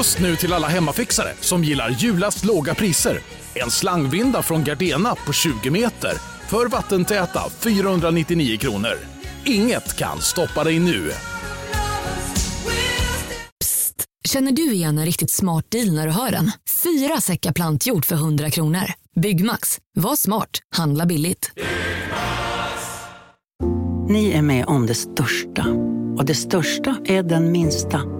Just nu till alla hemmafixare som gillar julast låga priser. En slangvinda från Gardena på 20 meter för vattentäta 499 kronor. Inget kan stoppa dig nu. Psst! Känner du igen en riktigt smart deal när du hör den? Fyra säckar plantjord för 100 kronor. Byggmax. Var smart. Handla billigt. Ni är med om det största. Och det största är den minsta.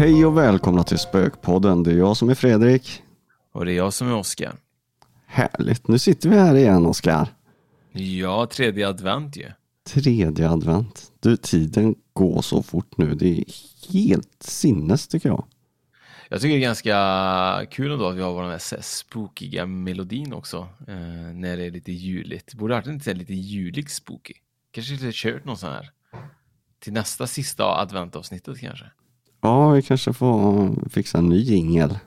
Hej och välkomna till Spökpodden. Det är jag som är Fredrik. Och det är jag som är Oskar. Härligt. Nu sitter vi här igen Oskar. Ja, tredje advent ju. Tredje advent. Du, tiden går så fort nu. Det är helt sinnes tycker jag. Jag tycker det är ganska kul ändå att vi har vår här spookiga melodin också. Eh, när det är lite juligt. Borde ha varit lite julig spooky. Kanske lite kört någon sån här. Till nästa sista adventavsnittet kanske. Ja, vi kanske får fixa en ny jingel.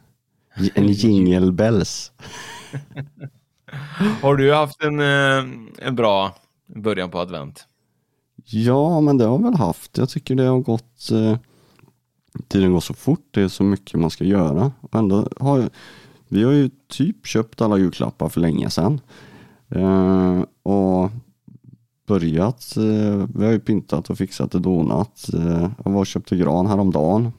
En jingle bells. Har du haft en, eh, en bra början på advent? Ja, men det har jag väl haft. Jag tycker det har gått eh, Tiden går så fort, det är så mycket man ska göra. Och ändå har vi har ju typ köpt alla julklappar för länge sedan. Eh, och börjat, eh, vi har ju pyntat och fixat och donat. Eh, jag var och köpte gran häromdagen.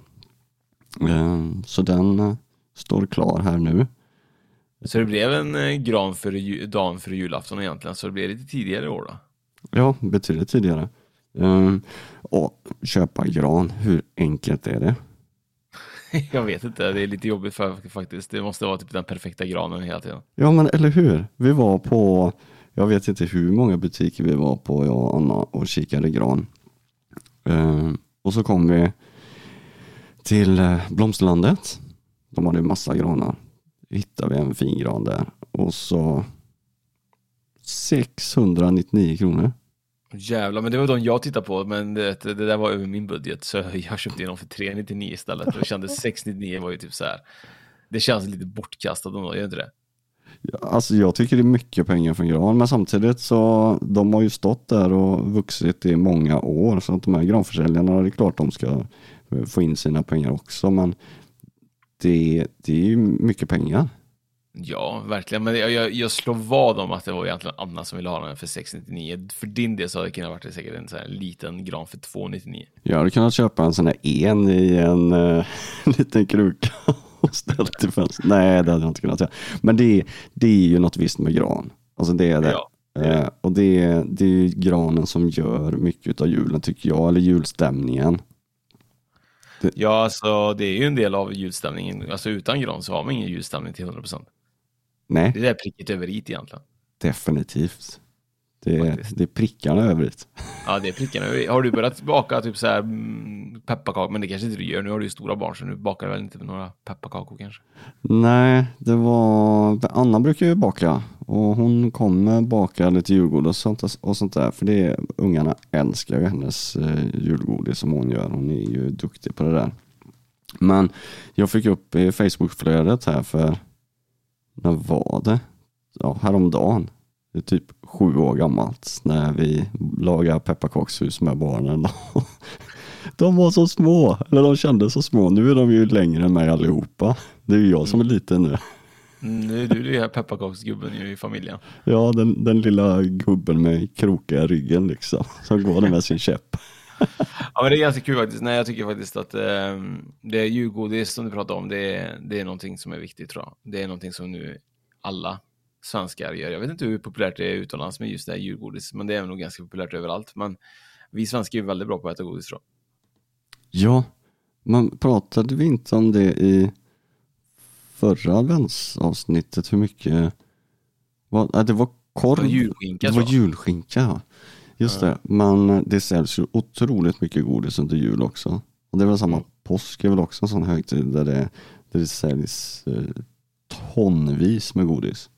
Eh, så den eh, står klar här nu. Så det blev en eh, gran för dagen för julafton egentligen, så det blev lite tidigare i år då? Ja, betydligt tidigare. Eh, och köpa gran, hur enkelt är det? Jag vet inte, det är lite jobbigt för faktiskt. Det måste vara typ den perfekta granen hela tiden. Ja men eller hur. Vi var på, jag vet inte hur många butiker vi var på, jag och Anna och kikade gran. Eh, och så kom vi till eh, Blomsterlandet. De hade massa granar. Hittade vi en fin gran där och så 699 kronor. Jävlar, men det var de jag tittade på, men det, det där var över min budget, så jag köpte in dem för 399 istället. Och kände 699 var ju typ så här. Det känns lite bortkastat ändå, gör inte det? Alltså jag tycker det är mycket pengar för en gran men samtidigt så de har ju stått där och vuxit i många år så att de här granförsäljarna det är klart de ska få in sina pengar också men det, det är ju mycket pengar. Ja, verkligen. Men jag, jag, jag slår vad om att det var egentligen Anna som ville ha den för 699. För din del så hade det kunnat varit säkert en så här liten gran för 299. Jag hade kunnat köpa en sån här en i en eh, liten kruka och ställt i fönstret. Nej det hade jag inte kunnat göra. Men det, är- det är ju något visst med gran. Alltså det är det. Ja. Eh, och det, det är ju granen som gör mycket av julen tycker jag, eller julstämningen. Ja, alltså det är ju en del av julstämningen. Alltså utan gran så har man ingen julstämning till 100%. Nej, Det är pricket över i egentligen. definitivt. Det är, Faktiskt. det är prickarna över it. Ja, det är prickarna över i. Har du börjat baka typ så här mm, pepparkakor? Men det kanske inte du gör. Nu har du ju stora barn så nu bakar du väl inte några pepparkakor kanske? Nej, det var, Anna brukar ju baka och hon kommer baka lite julgodis och sånt, och sånt där. För det är, ungarna älskar ju hennes eh, julgodis som hon gör. Hon är ju duktig på det där. Men jag fick upp i Facebookflödet här för, när var det? Ja, häromdagen. Det är typ sju år gammalt när vi lagar pepparkakshus med barnen. De var så små, eller de kändes så små. Nu är de ju längre än mig allihopa. Det är ju jag som är liten nu. Mm, Nu är du den här pepparkaksgubben i familjen. Ja, den, den lilla gubben med kroka i ryggen liksom. Som går där med sin käpp. Ja, men det är ganska kul faktiskt. Nej, jag tycker faktiskt att eh, det är julgodis som du pratar om. Det är, det är någonting som är viktigt tror jag. Det är någonting som nu alla svenskar gör. Jag vet inte hur populärt det är utomlands med just det här julgodis, men det är nog ganska populärt överallt. Men vi svenskar är ju väldigt bra på att äta godis tror. Ja, men pratade vi inte om det i förra adventsavsnittet? Hur mycket? Vad, nej, det var korv. Och julskinka Det var julskinka. ja. Just det, men det säljs ju otroligt mycket godis under jul också. Och det är väl samma, Mm. påsk är väl också en sån högtid där det, där det säljs eh, tonvis med godis.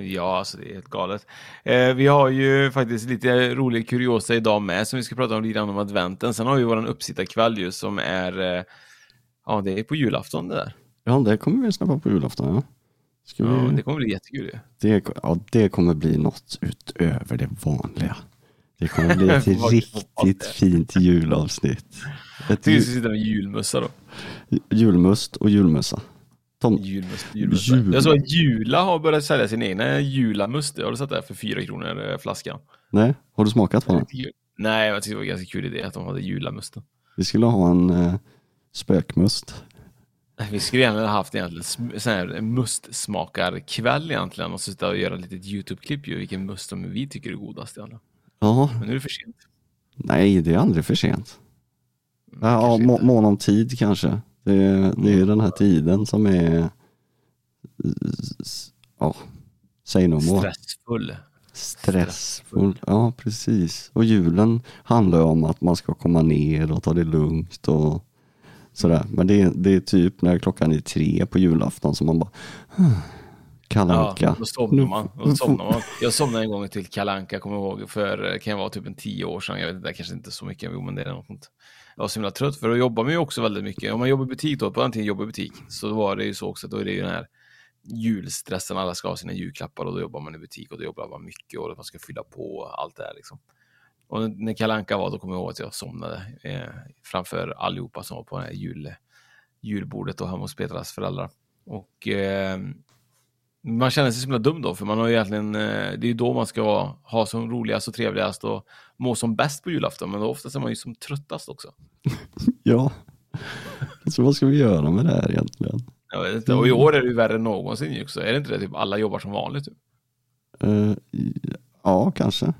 Ja, alltså det är helt galet. Eh, vi har ju faktiskt lite rolig kuriosa idag med som vi ska prata om lite om adventen. Sen har vi våran uppsittarkväll ju som är, eh, ja det är på julafton det där. Ja, det kommer vi släppa på julafton. Ja. Ska vi, Ja, det kommer bli jättekul ju. det, ja, det kommer bli något utöver det vanliga. Det kommer bli ett riktigt fint julavsnitt. Ett Vi ju, ska sitta med julmössa då. julmust och julmössa. Tom, Julmust, julmössa. Jul. Jag såg att Jula har börjat sälja sin egna julamust. Har du sett det? För fyra kronor flaskan. nej, har du smakat på den? Nej, jag tyckte det var en ganska kul idé att de hade julamusten. Vi skulle ha en eh, spökmust. Vi skulle gärna ha haft egentligen sån här mustsmakarkväll egentligen och sitta och göra ett litet YouTube-klipp ju, vilken must som vi tycker är godast i alla. Ja, Men nu är det för sent. nej det är aldrig för sent. Ja, kanske må, mån om tid kanske. Det, det är den här tiden som är, ja, säg no more. Stressfull. Stressfull. Ja, precis. Och julen handlar ju om att man ska komma ner och ta det lugnt och sådär. Men det är, det är typ när klockan är tre på julafton som man bara Kalle Ja, då somnar man. Då somnar man. Jag somnade en gång till Kalanka kommer jag ihåg, för eh, kan jag vara typ en tio år sedan. Jag vet inte, kanske inte så mycket, men det är något. Jag var så himla trött, för då jobbar man ju också väldigt mycket. Om man jobbar i butik då, på den tiden jobbar i butik, så var det ju så också, då är det ju den här julstressen, alla ska ha sina julklappar och då jobbar man i butik och då jobbar man mycket och man ska fylla på allt det här liksom. Och när Kalanka var, då kommer jag ihåg att jag somnade eh, framför allihopa som var på det här jul, julbordet och hemma hos Petras föräldrar. Och eh, man känner sig så himla dum då, för man har ju egentligen, eh, det är ju då man ska ha som roligast och trevligast och må som bäst på julafton, men då oftast är man ju som tröttast också. Ja. Så vad ska vi göra med det här egentligen? Jag vet inte. Och i år är det ju värre än någonsin också. Är det inte det? Typ alla jobbar som vanligt. Typ. Eh, ja, kanske.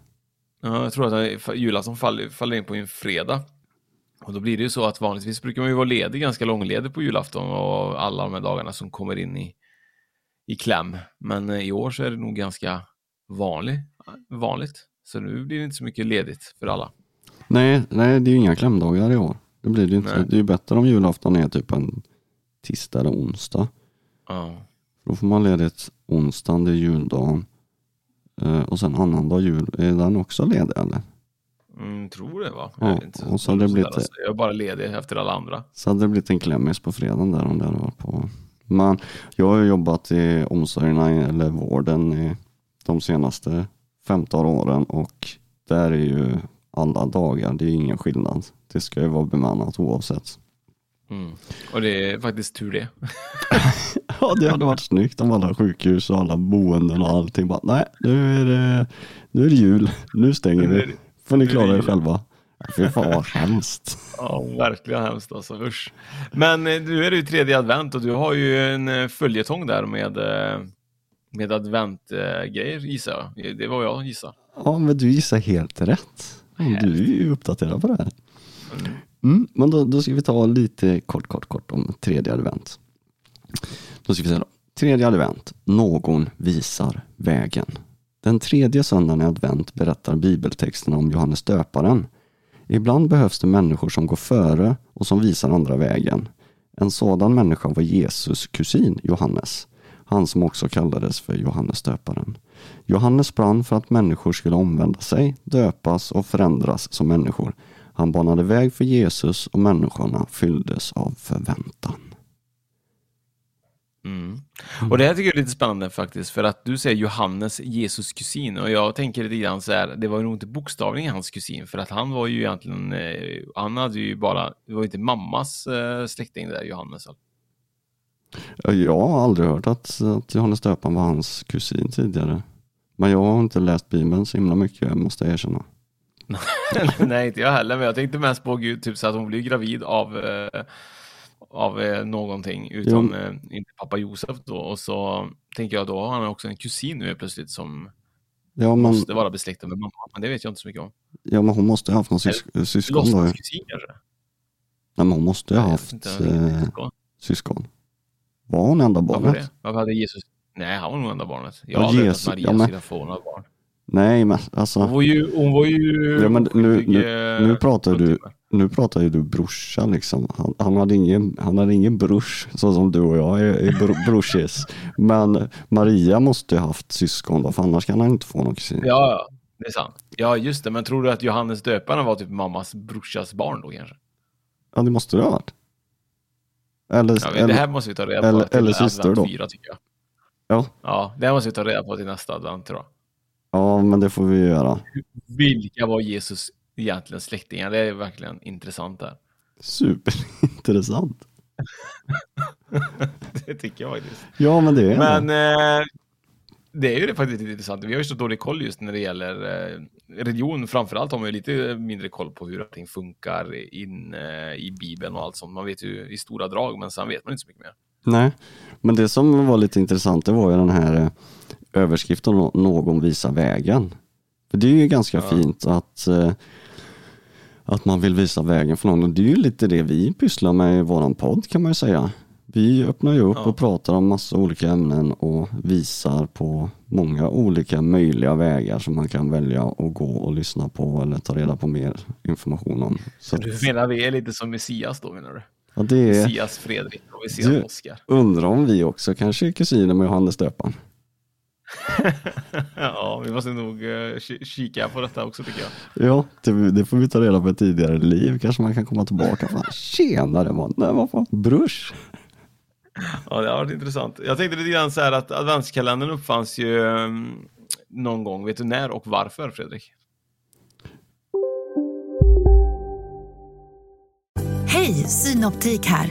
Ja, jag tror att julafton faller, faller in på en fredag. Och då blir det ju så att vanligtvis brukar man ju vara ledig, ganska långledig på julafton och alla de här dagarna som kommer in i, i kläm. Men eh, i år så är det nog ganska vanlig, vanligt. Så nu blir det inte så mycket ledigt för alla. Nej, nej, det är ju inga klämdagar i år. Det blir det inte. Nej. Det är ju bättre om julafton är typ en tisdag eller onsdag. Ja. Då får man ledigt onsdagen, det är juldagen. Eh, och sen annandag jul, är den också ledig eller? Mm, tror det va? Ja, inte. och så har det blivit- alltså. Jag är bara ledig efter alla andra. Så hade det blivit en klämmis på fredagen där om det hade varit på. Men jag har jobbat i omsorgerna eller vården i de senaste 15 åren och där är ju alla dagar, det är ingen skillnad. Det ska ju vara bemannat oavsett. Mm. Och det är faktiskt tur det. Ja, det hade varit snyggt om alla sjukhus och alla boenden och allting bara, nej, nu är det, nu är det jul, nu stänger vi. Får ni klara er själva. Fy fan vad hemskt. Ja, verkligen hemskt alltså, usch. Men eh, nu är det ju tredje advent och du har ju en eh, följetong där med, eh, med adventgrejer gissar jag. Det var jag gissar. Ja, men du gissar helt rätt. Du är ju uppdaterad på det här. Mm, men då, då ska vi ta lite kort, kort, kort om tredje advent. Då ska vi säga då. Tredje advent, någon visar vägen. Den tredje söndagen i advent berättar bibeltexterna om Johannes döparen. Ibland behövs det människor som går före och som visar andra vägen. En sådan människa var Jesus kusin Johannes, han som också kallades för Johannes döparen. Johannes brann för att människor skulle omvända sig, döpas och förändras som människor. Han banade väg för Jesus och människorna fylldes av förväntan. Mm. Och det här tycker jag är lite spännande faktiskt, för att du säger Johannes, Jesus kusin, och jag tänker lite grann så här, det var nog inte bokstavligen hans kusin, för att han var ju egentligen, eh, han hade ju bara, det var inte mammas eh, släkting där, Johannes. Jag har aldrig hört att, att Johannes döparen var hans kusin tidigare. Men jag har inte läst Bibeln så himla mycket, måste jag erkänna. Nej, inte jag heller, men jag tänkte mest på Gud, typ så att hon blir gravid av, eh, av eh, någonting, utom eh, inte pappa Josef då, och så tänker jag då har han också en kusin nu plötsligt som Ja men, måste vara besläktad med mamma, men det vet jag inte så mycket om. ja, men hon måste ha haft någon sys- syskon då. ju. Låtsaskusin kanske? Nej, men hon måste ha haft inte, vet eh, syskon. Var hon enda Varför barnet? det? Varför hade Jesus? Nej, han var nog enda barnet. Jag Ja, har Jesus- att Maria ja, men- skulle få några barn. Nej, men alltså. Hon var ju... Hon var ju Ja, men nu, nu, eh, nu pratar du, fruntimmer. Nu pratar ju du brorsa liksom. Han, han, hade ingen, han hade ingen brors så som du och jag är, är bro- brorsis. Men Maria måste ju haft syskon då, för annars kan han inte få någon kusin. Ja, ja, det är sant. Ja, just det. Men tror du att Johannes döparen var typ mammas brorsas barn då kanske? Ja, det måste det ha varit. Eller, Ja, men det här måste vi ta reda på eller- eller syster då. fyra, tycker jag. ja, Ja, det här måste vi ta reda på till nästa advent tror jag. ja, men det får vi göra. Vilka var Jesus egentligen släktingar? Det är verkligen intressant där. Superintressant. Det tycker jag faktiskt. Ja, men det är Men det. eh, det är ju det faktiskt lite intressant. Vi har ju så dålig koll just när det gäller eh, religion. Framförallt har man ju lite mindre koll på hur allting funkar in eh, i Bibeln och allt sånt. Man vet ju i stora drag, men sen vet man inte så mycket mer. Nej, men det som var lite intressant det var ju den här eh, överskriften "Nå- Någon visar vägen. För det är ju ganska fint att, eh, att man vill visa vägen för någon och det är ju lite det vi pysslar med i våran podd kan man ju säga. Vi öppnar ju upp Ja. och pratar om massa olika ämnen och visar på många olika möjliga vägar som man kan välja att gå och lyssna på eller ta reda på mer information om. Så Du menar vi är lite som Messias då menar du? ja, det är, Messias Fredrik och Messias Du- Oskar. undrar om vi också kanske är kusiner med Johannes döparen. ja, vi måste nog ki- kika på detta också tycker jag. Ja, det, det får vi ta reda på i ett tidigare liv. Kanske man kan komma tillbaka. Fan, tjenare man, nej vad fan, brors. Ja, det har varit intressant. Jag tänkte lite grann så här att adventskalendern uppfanns ju um, någon gång. Vet du när och varför, Fredrik? Hej, Synoptik här.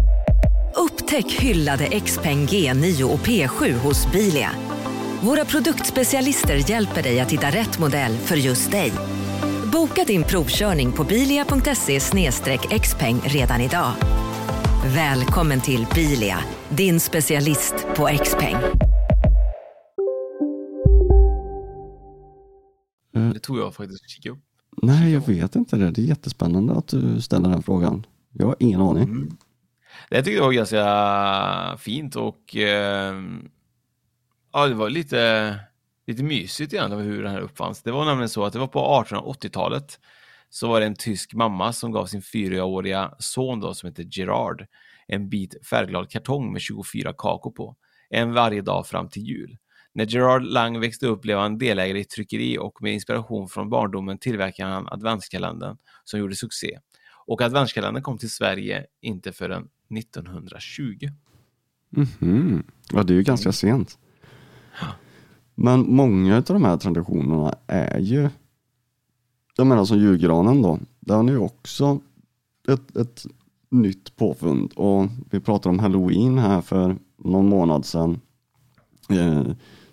Upptäck hyllade XPeng G9 och P7 hos Bilia. Våra produktspecialister hjälper dig att hitta rätt modell för just dig. Boka din provkörning på bilia.se xpeng redan idag. Välkommen till Bilia, din specialist på XPeng. Det tog jag faktiskt att kika upp. Nej, jag vet inte det. Det är jättespännande att du ställer den frågan. Jag har ingen aning. Mm. Det tyckte jag var ganska fint och eh, ja, det var lite, lite mysigt egentligen hur den här uppfanns. Det var nämligen så att det var på 1880-talet så var det en tysk mamma som gav sin fyraåriga son då, som heter Gerard en bit färgglad kartong med 24 kakor på. En varje dag fram till jul. När Gerard Lang växte upp blev han delägare i ett tryckeri och med inspiration från barndomen tillverkade han adventskalendern som gjorde succé. Och adventskalendern kom till Sverige inte förrän 1920. Mhm. Ja, det är ju ganska sent. Men många av de här traditionerna är ju, jag menar som julgranen då, den är ju också ett, ett nytt påfund och vi pratade om halloween här för någon månad sedan eh,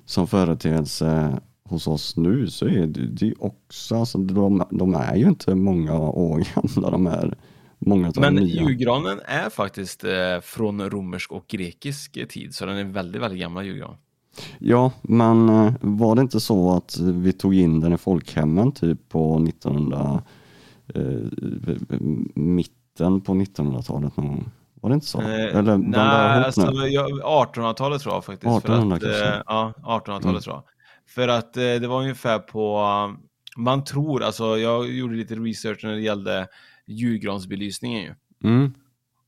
som företeelse hos oss nu så är det, det är också, alltså de, de är ju inte många år gamla de här, många Men julgranen är faktiskt eh, från romersk och grekisk tid, så den är väldigt, väldigt gammal julgran. Ja, men eh, var det inte så att vi tog in den i folkhemmen typ på 1900, eh, mitten på 1900-talet någon gång? Var det inte så? Eh, Eller nej, alltså, nu? jag- 1800-talet tror jag faktiskt. 1800 för att, eh, Ja, 1800-talet Mm. tror jag. För att eh, det var ungefär på, man tror, alltså jag gjorde lite research när det gällde julgransbelysningen ju. Mm.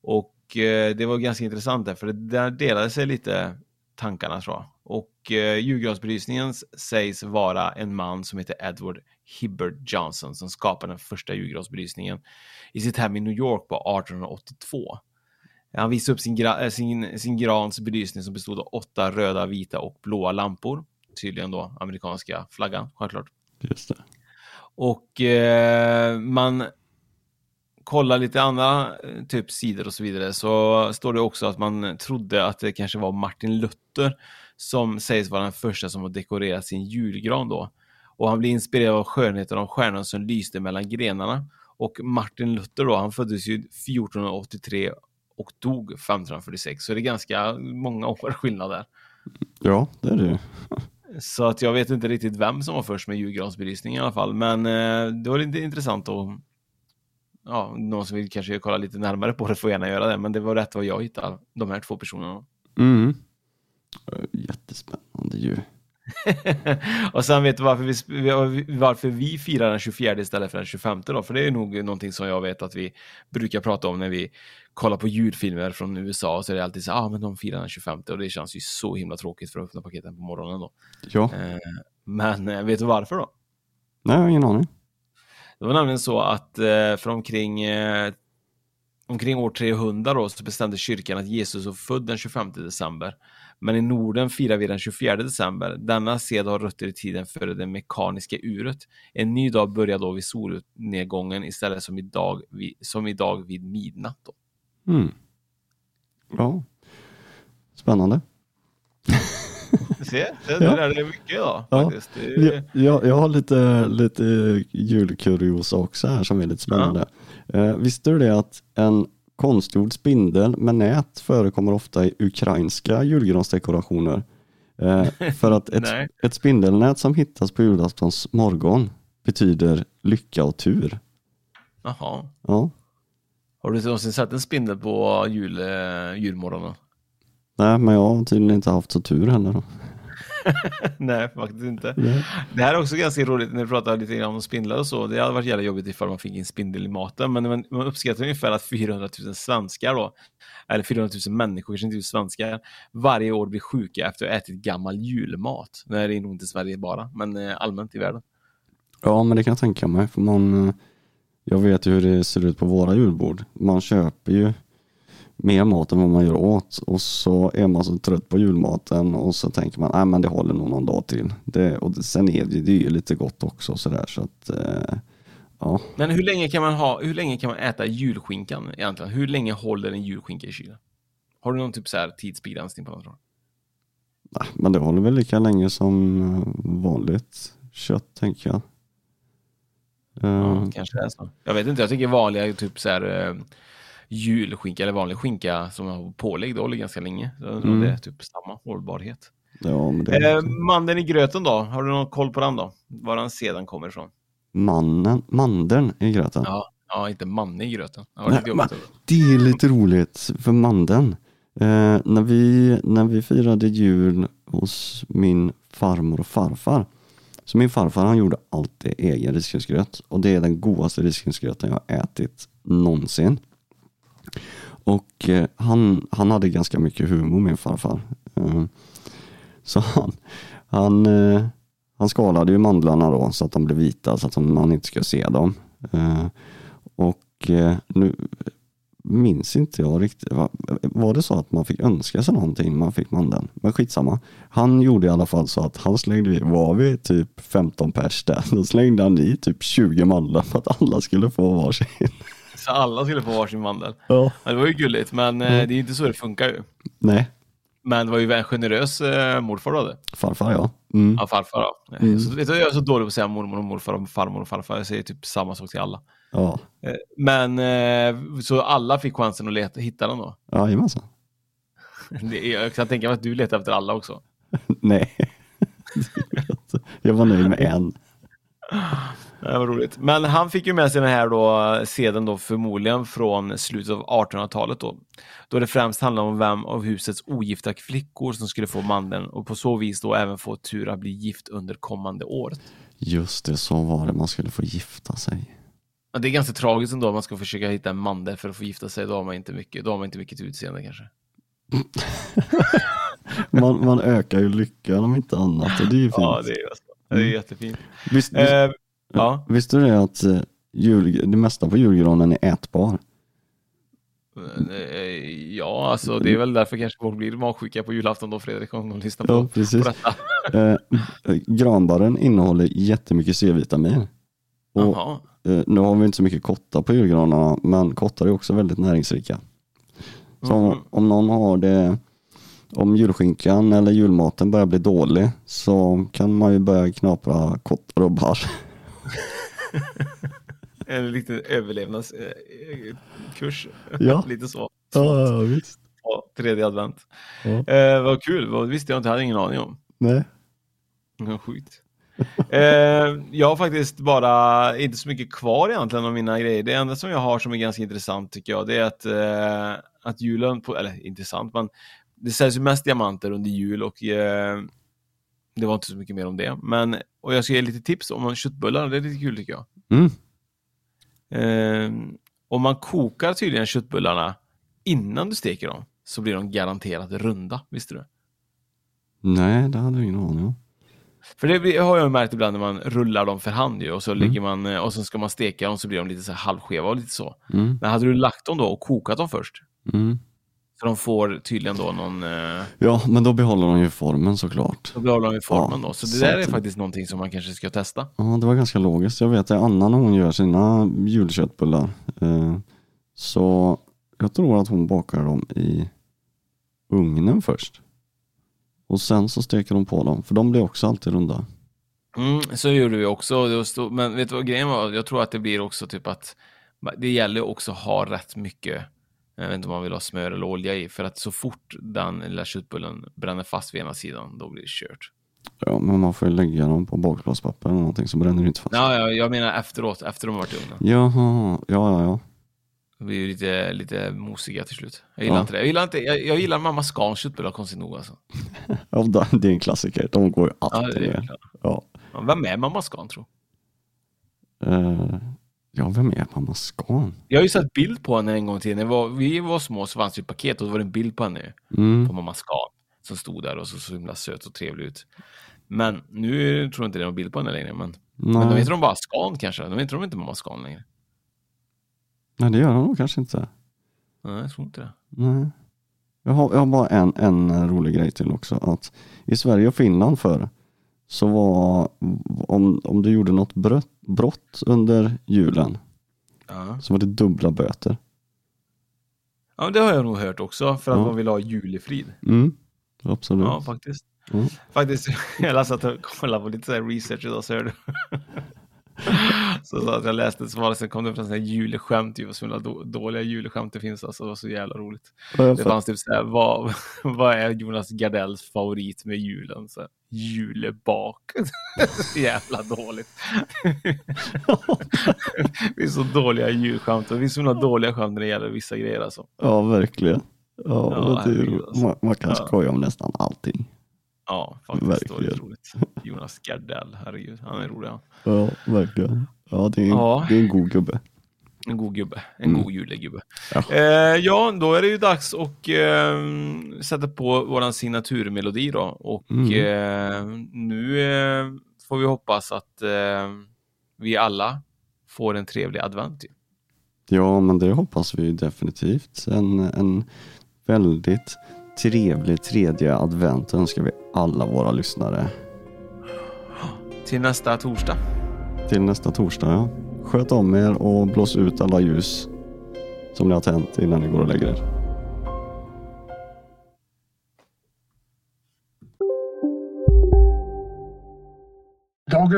Och eh, det var ganska intressant där, för det där delade sig lite tankarna tror jag. Och eh, julgransbelysningen sägs vara en man som heter Edward Hibbert Johnson som skapade den första julgransbelysningen i sitt hem i New York på 1882. Han visade upp sin, gra- äh, sin, sin grans belysning som bestod av åtta röda, vita och blåa lampor. Tydligen då amerikanska flaggan, självklart. Just det. Och eh, man kollar lite andra eh, typ sidor och så vidare så står det också att man trodde att det kanske var Martin Luther som sägs vara den första som har dekorerat sin julgran då. Och han blir inspirerad av skönheten av stjärnan som lyste mellan grenarna. Och Martin Luther då, han föddes ju 1483 och dog 1546. Så det är ganska många år skillnad där. Ja, det är det ju. Så att jag vet inte riktigt vem som var först med julgransbelysning i alla fall. Men eh, det var lite intressant och ja, någon som vill kanske kolla lite närmare på det får gärna göra det. Men det var rätt vad jag hittade, de här två personerna. Mm. Jättespännande ju. och sen vet du varför vi, varför vi firar den 24 istället för den 25 då? För det är nog någonting som jag vet att vi brukar prata om när vi kollar på julfilmer från USA. Så är det alltid så ja ah, men de firar den 25 och det känns ju så himla tråkigt för att öppna paketen på morgonen då. Ja. Eh, men eh, vet du varför då? Nej, jag har ingen aning. Det var nämligen så att eh, för omkring eh, omkring år 300 då så bestämde kyrkan att Jesus var född den 25 december. Men i Norden firar vi den 24 december. Denna sed har rötter i tiden före det mekaniska uret. En ny dag börjar då vid solnedgången istället som idag, som idag vid midnatt. Då. Mm. Ja, spännande. Se, det, det där är mycket då, ja. Jag, jag, jag, har lite, lite julkuriosa också här som är lite spännande. Ja. Eh, visste du det att en konstgjord spindel med nät förekommer ofta i ukrainska julgransdekorationer? Eh, för att ett, ett spindelnät som hittas på julaftons morgon betyder lycka och tur. Jaha. Ja. Har du någonsin sett en spindel på jul, julmorgonen? Nej, men jag har tydligen inte haft så tur heller. Då. Nej, faktiskt inte. Nej. Det här är också ganska roligt när vi pratar lite grann om spindlar och så. Det hade varit jävla jobbigt ifall man fick en spindel i maten, men man, man uppskattar ungefär att 400 000 svenskar då, eller 400 000 människor, kanske inte svenskar, varje år blir sjuka efter att ha ätit gammal julmat. Är det nog inte Sverige bara, men eh, allmänt i världen. Ja, men det kan jag tänka mig, för man, eh, jag vet ju hur det ser ut på våra julbord. Man köper ju mer mat än vad man gör åt och så är man så trött på julmaten och så tänker man, nej men det håller nog någon dag till. Det, och sen är det, det är ju lite gott också sådär så att eh, ja. Men hur länge kan man ha, hur länge kan man äta julskinkan egentligen? Hur länge håller en julskinka i kylen? Har du någon typ så här tidsbegränsning på något? Nej, men det håller väl lika länge som eh, vanligt kött tänker jag. Ja, uh, kanske är så. Jag vet inte, jag tycker vanliga typ så här uh, julskinka eller vanlig skinka som har pålägg, det håller ganska länge. Mm. Det är typ samma hållbarhet. Ja, det eh, mandeln i gröten då, har du någon koll på den då? Var den sedan kommer ifrån? Mannen, mandeln i gröten? Ja, ja inte mannen i gröten. Nej, man, det är lite roligt för mandeln. Eh, när, vi, när vi firade jul hos min farmor och farfar så min farfar han gjorde alltid egen risgrynsgröt och det är den godaste risgrynsgröten jag har ätit någonsin. Och eh, han, han hade ganska mycket humor min farfar. Eh, så han, han, eh, han skalade ju mandlarna då så att de blev vita så att man inte ska se dem. Eh, och eh, nu minns inte jag riktigt. Var det så att man fick önska sig någonting man fick mandeln? Men skitsamma. Han gjorde i alla fall så att han slängde, var vi typ 15 pers där, då slängde han i typ 20 mandlar för att alla skulle få varsin. Så alla skulle få varsin mandel. Ja. det var ju gulligt, men mm. det är inte så det funkar ju. Nej. Men det var ju en generös eh, morfar du hade. Farfar ja. Mm. Ja, farfar ja. Mm. Så, jag är så dålig på att säga mormor och morfar och farmor och farfar. Jag säger typ samma sak till alla. Ja. Eh, men eh, så alla fick chansen att leta, hitta den då? Jajamensan. jag kan tänka mig att du letar efter alla också. Nej, jag var nöjd med en. Det var roligt. Men han fick ju med sig den här då, sedan då förmodligen från slutet av 1800-talet då. Då det främst handlade om vem av husets ogifta flickor som skulle få mandeln och på så vis då även få tur att bli gift under kommande år. Just det, så var det. Man skulle få gifta sig. Ja, det är ganska tragiskt ändå om man ska försöka hitta en mandel för att få gifta sig. Då har man inte mycket, då har man inte mycket utseende kanske. man, man ökar ju lyckan om inte annat och det är ju fint. Ja, det är, det är mm. jättefint. Visst, visst, eh, Ja. Visste du det att eh, jul, det mesta på julgranen är ätbar? Eh, ja, alltså det är väl därför kanske folk blir magsjuka på julafton då Fredrik, om de lyssnar på, ja, precis. på detta. Eh, granbarren innehåller jättemycket C-vitamin. Och, eh, nu har vi inte så mycket kottar på julgranarna, men kottar är också väldigt näringsrika. Så mm. om, om någon har det om julskinkan eller julmaten börjar bli dålig så kan man ju börja knapra kottar och barr. En liten överlevnadskurs. Ja. Lite så. Ja, visst. Ja, tredje advent. Ja. Eh, vad kul, vad visste jag inte, hade ingen aning om. Nej. Ja, Sjukt. eh, jag har faktiskt bara inte så mycket kvar egentligen av mina grejer. Det enda som jag har som är ganska intressant tycker jag, det är att, eh, att julen, på, eller intressant, men det säljs ju mest diamanter under jul och eh, det var inte så mycket mer om det. Men, och jag ska ge lite tips om köttbullar, det är lite kul tycker jag. Mm. Eh, om man kokar tydligen köttbullarna innan du steker dem så blir de garanterat runda, visste du? Nej, det hade jag ingen aning om. För det har jag märkt ibland när man rullar dem för hand ju, och så Mm. lägger man eh, och så ska man steka dem så blir de lite så halvskeva och lite så. Mm. Men hade du lagt dem då och kokat dem först? Mm. Så de får tydligen då någon, eh, Ja, men då behåller de ju formen såklart. då behåller de i formen Ja, då. Så det så där är att- faktiskt någonting som man kanske ska testa. Ja, det var ganska logiskt. Jag vet att Anna när hon gör sina julköttbullar eh, så jag tror att hon bakar dem i ugnen först. Och sen så steker hon på dem, för de blir också alltid runda. Mm, så gjorde vi också. Men vet du vad grejen var? Jag tror att det blir också typ att det gäller också att ha rätt mycket, jag vet inte om man vill ha smör eller olja i, för att så fort den lilla köttbullen bränner fast vid ena sidan, då blir det kört. Ja, men man får ju lägga dem på bakplåtspapper eller någonting så bränner det inte fast. Ja, ja, jag menar efteråt, efter de har varit i ugnen. Jaha, ja, ja, ja. De blir ju lite, lite mosiga till slut. Jag gillar Ja. inte det. Jag gillar, inte, jag, jag gillar mamma Scans köttbullar konstigt nog alltså. ja det- det är en klassiker. De går ju Ja, alltid det är ner. Ja. Ja, Vem är mamma Scan tro? Eh, ja, vem är mamma Scan? Jag har ju sett bild på henne en gång till. När vi var, vi var små så fanns det paket och då var det en bild på henne. Mm. På mamma Scan. Som stod där och så så himla söt och trevlig ut. Men nu tror jag inte det är någon bild på henne längre. Men, men de Nej. heter de bara Scan kanske. De heter de inte mamma Scan längre. Nej, det gör de nog kanske inte. Nej, jag tror inte det. Nej. Jag har, jag har bara en, en rolig grej till också. Att I Sverige och Finland förr så var om, om du gjorde något brott, brott under julen Ja. så var det dubbla böter. ja, det har jag nog hört också. För att Ja. man vill ha julefrid. Mm. Absolut. Ja, faktiskt. Mm. Faktiskt, jag läste att jag kollade på lite så research idag så hörde Så, så att jag läste så var det, sen kom det fram sådana här juleskämt, ju, vad så himla dåliga juleskämt det finns alltså, det var så jävla roligt. Ja, Det fanns typ såhär, vad, vad är Jonas Gardells favorit med julen? Så här, julebak. jävla dåligt. det är så dåliga julskämt det finns så himla dåliga skämt när det gäller vissa grejer alltså. Ja, verkligen. Ja, Ja, det är, alltså. man, man kan Ja. skoja om nästan allting. Ja, faktiskt. Verkligen. roligt. Jonas Gardell, herregud, han är rolig han. Ja, verkligen. Ja, det är, en- Ja. Det är en god gubbe. En god gubbe. En Mm. god julegubbe. Ja. Eh, ja, då är det ju dags att eh, sätta på våran signaturmelodi då. Och Mm. eh, nu eh, får vi hoppas att eh, vi alla får en trevlig advent. Ja, men det hoppas vi definitivt. En, en väldigt trevlig tredje advent önskar vi alla våra lyssnare. Till nästa torsdag. Till nästa torsdag, ja. Sköt om er och blås ut alla ljus som ni har tänt innan ni går och lägger er.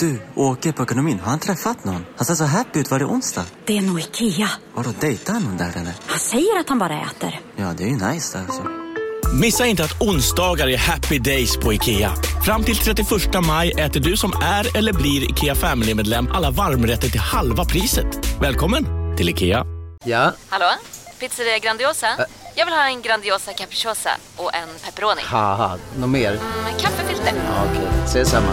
Du, åker på ekonomin. Har han träffat någon? Han ser så happy ut. Var det onsdag? Det är nog Ikea. Har du dejtat någon där eller? Han säger att han bara äter. Ja, det är ju nice alltså. Missa inte att onsdagar är happy days på IKEA. Fram till 31 maj äter du som är eller blir IKEA Family-medlem alla varmrätter till halva priset. Välkommen till IKEA. Ja, Hallå? Pizzeria Grandiosa? Jag vill ha en Grandiosa capriciosa och en pepperoni. något mer? Med kaffefilter. Ja, Okej, ses samma.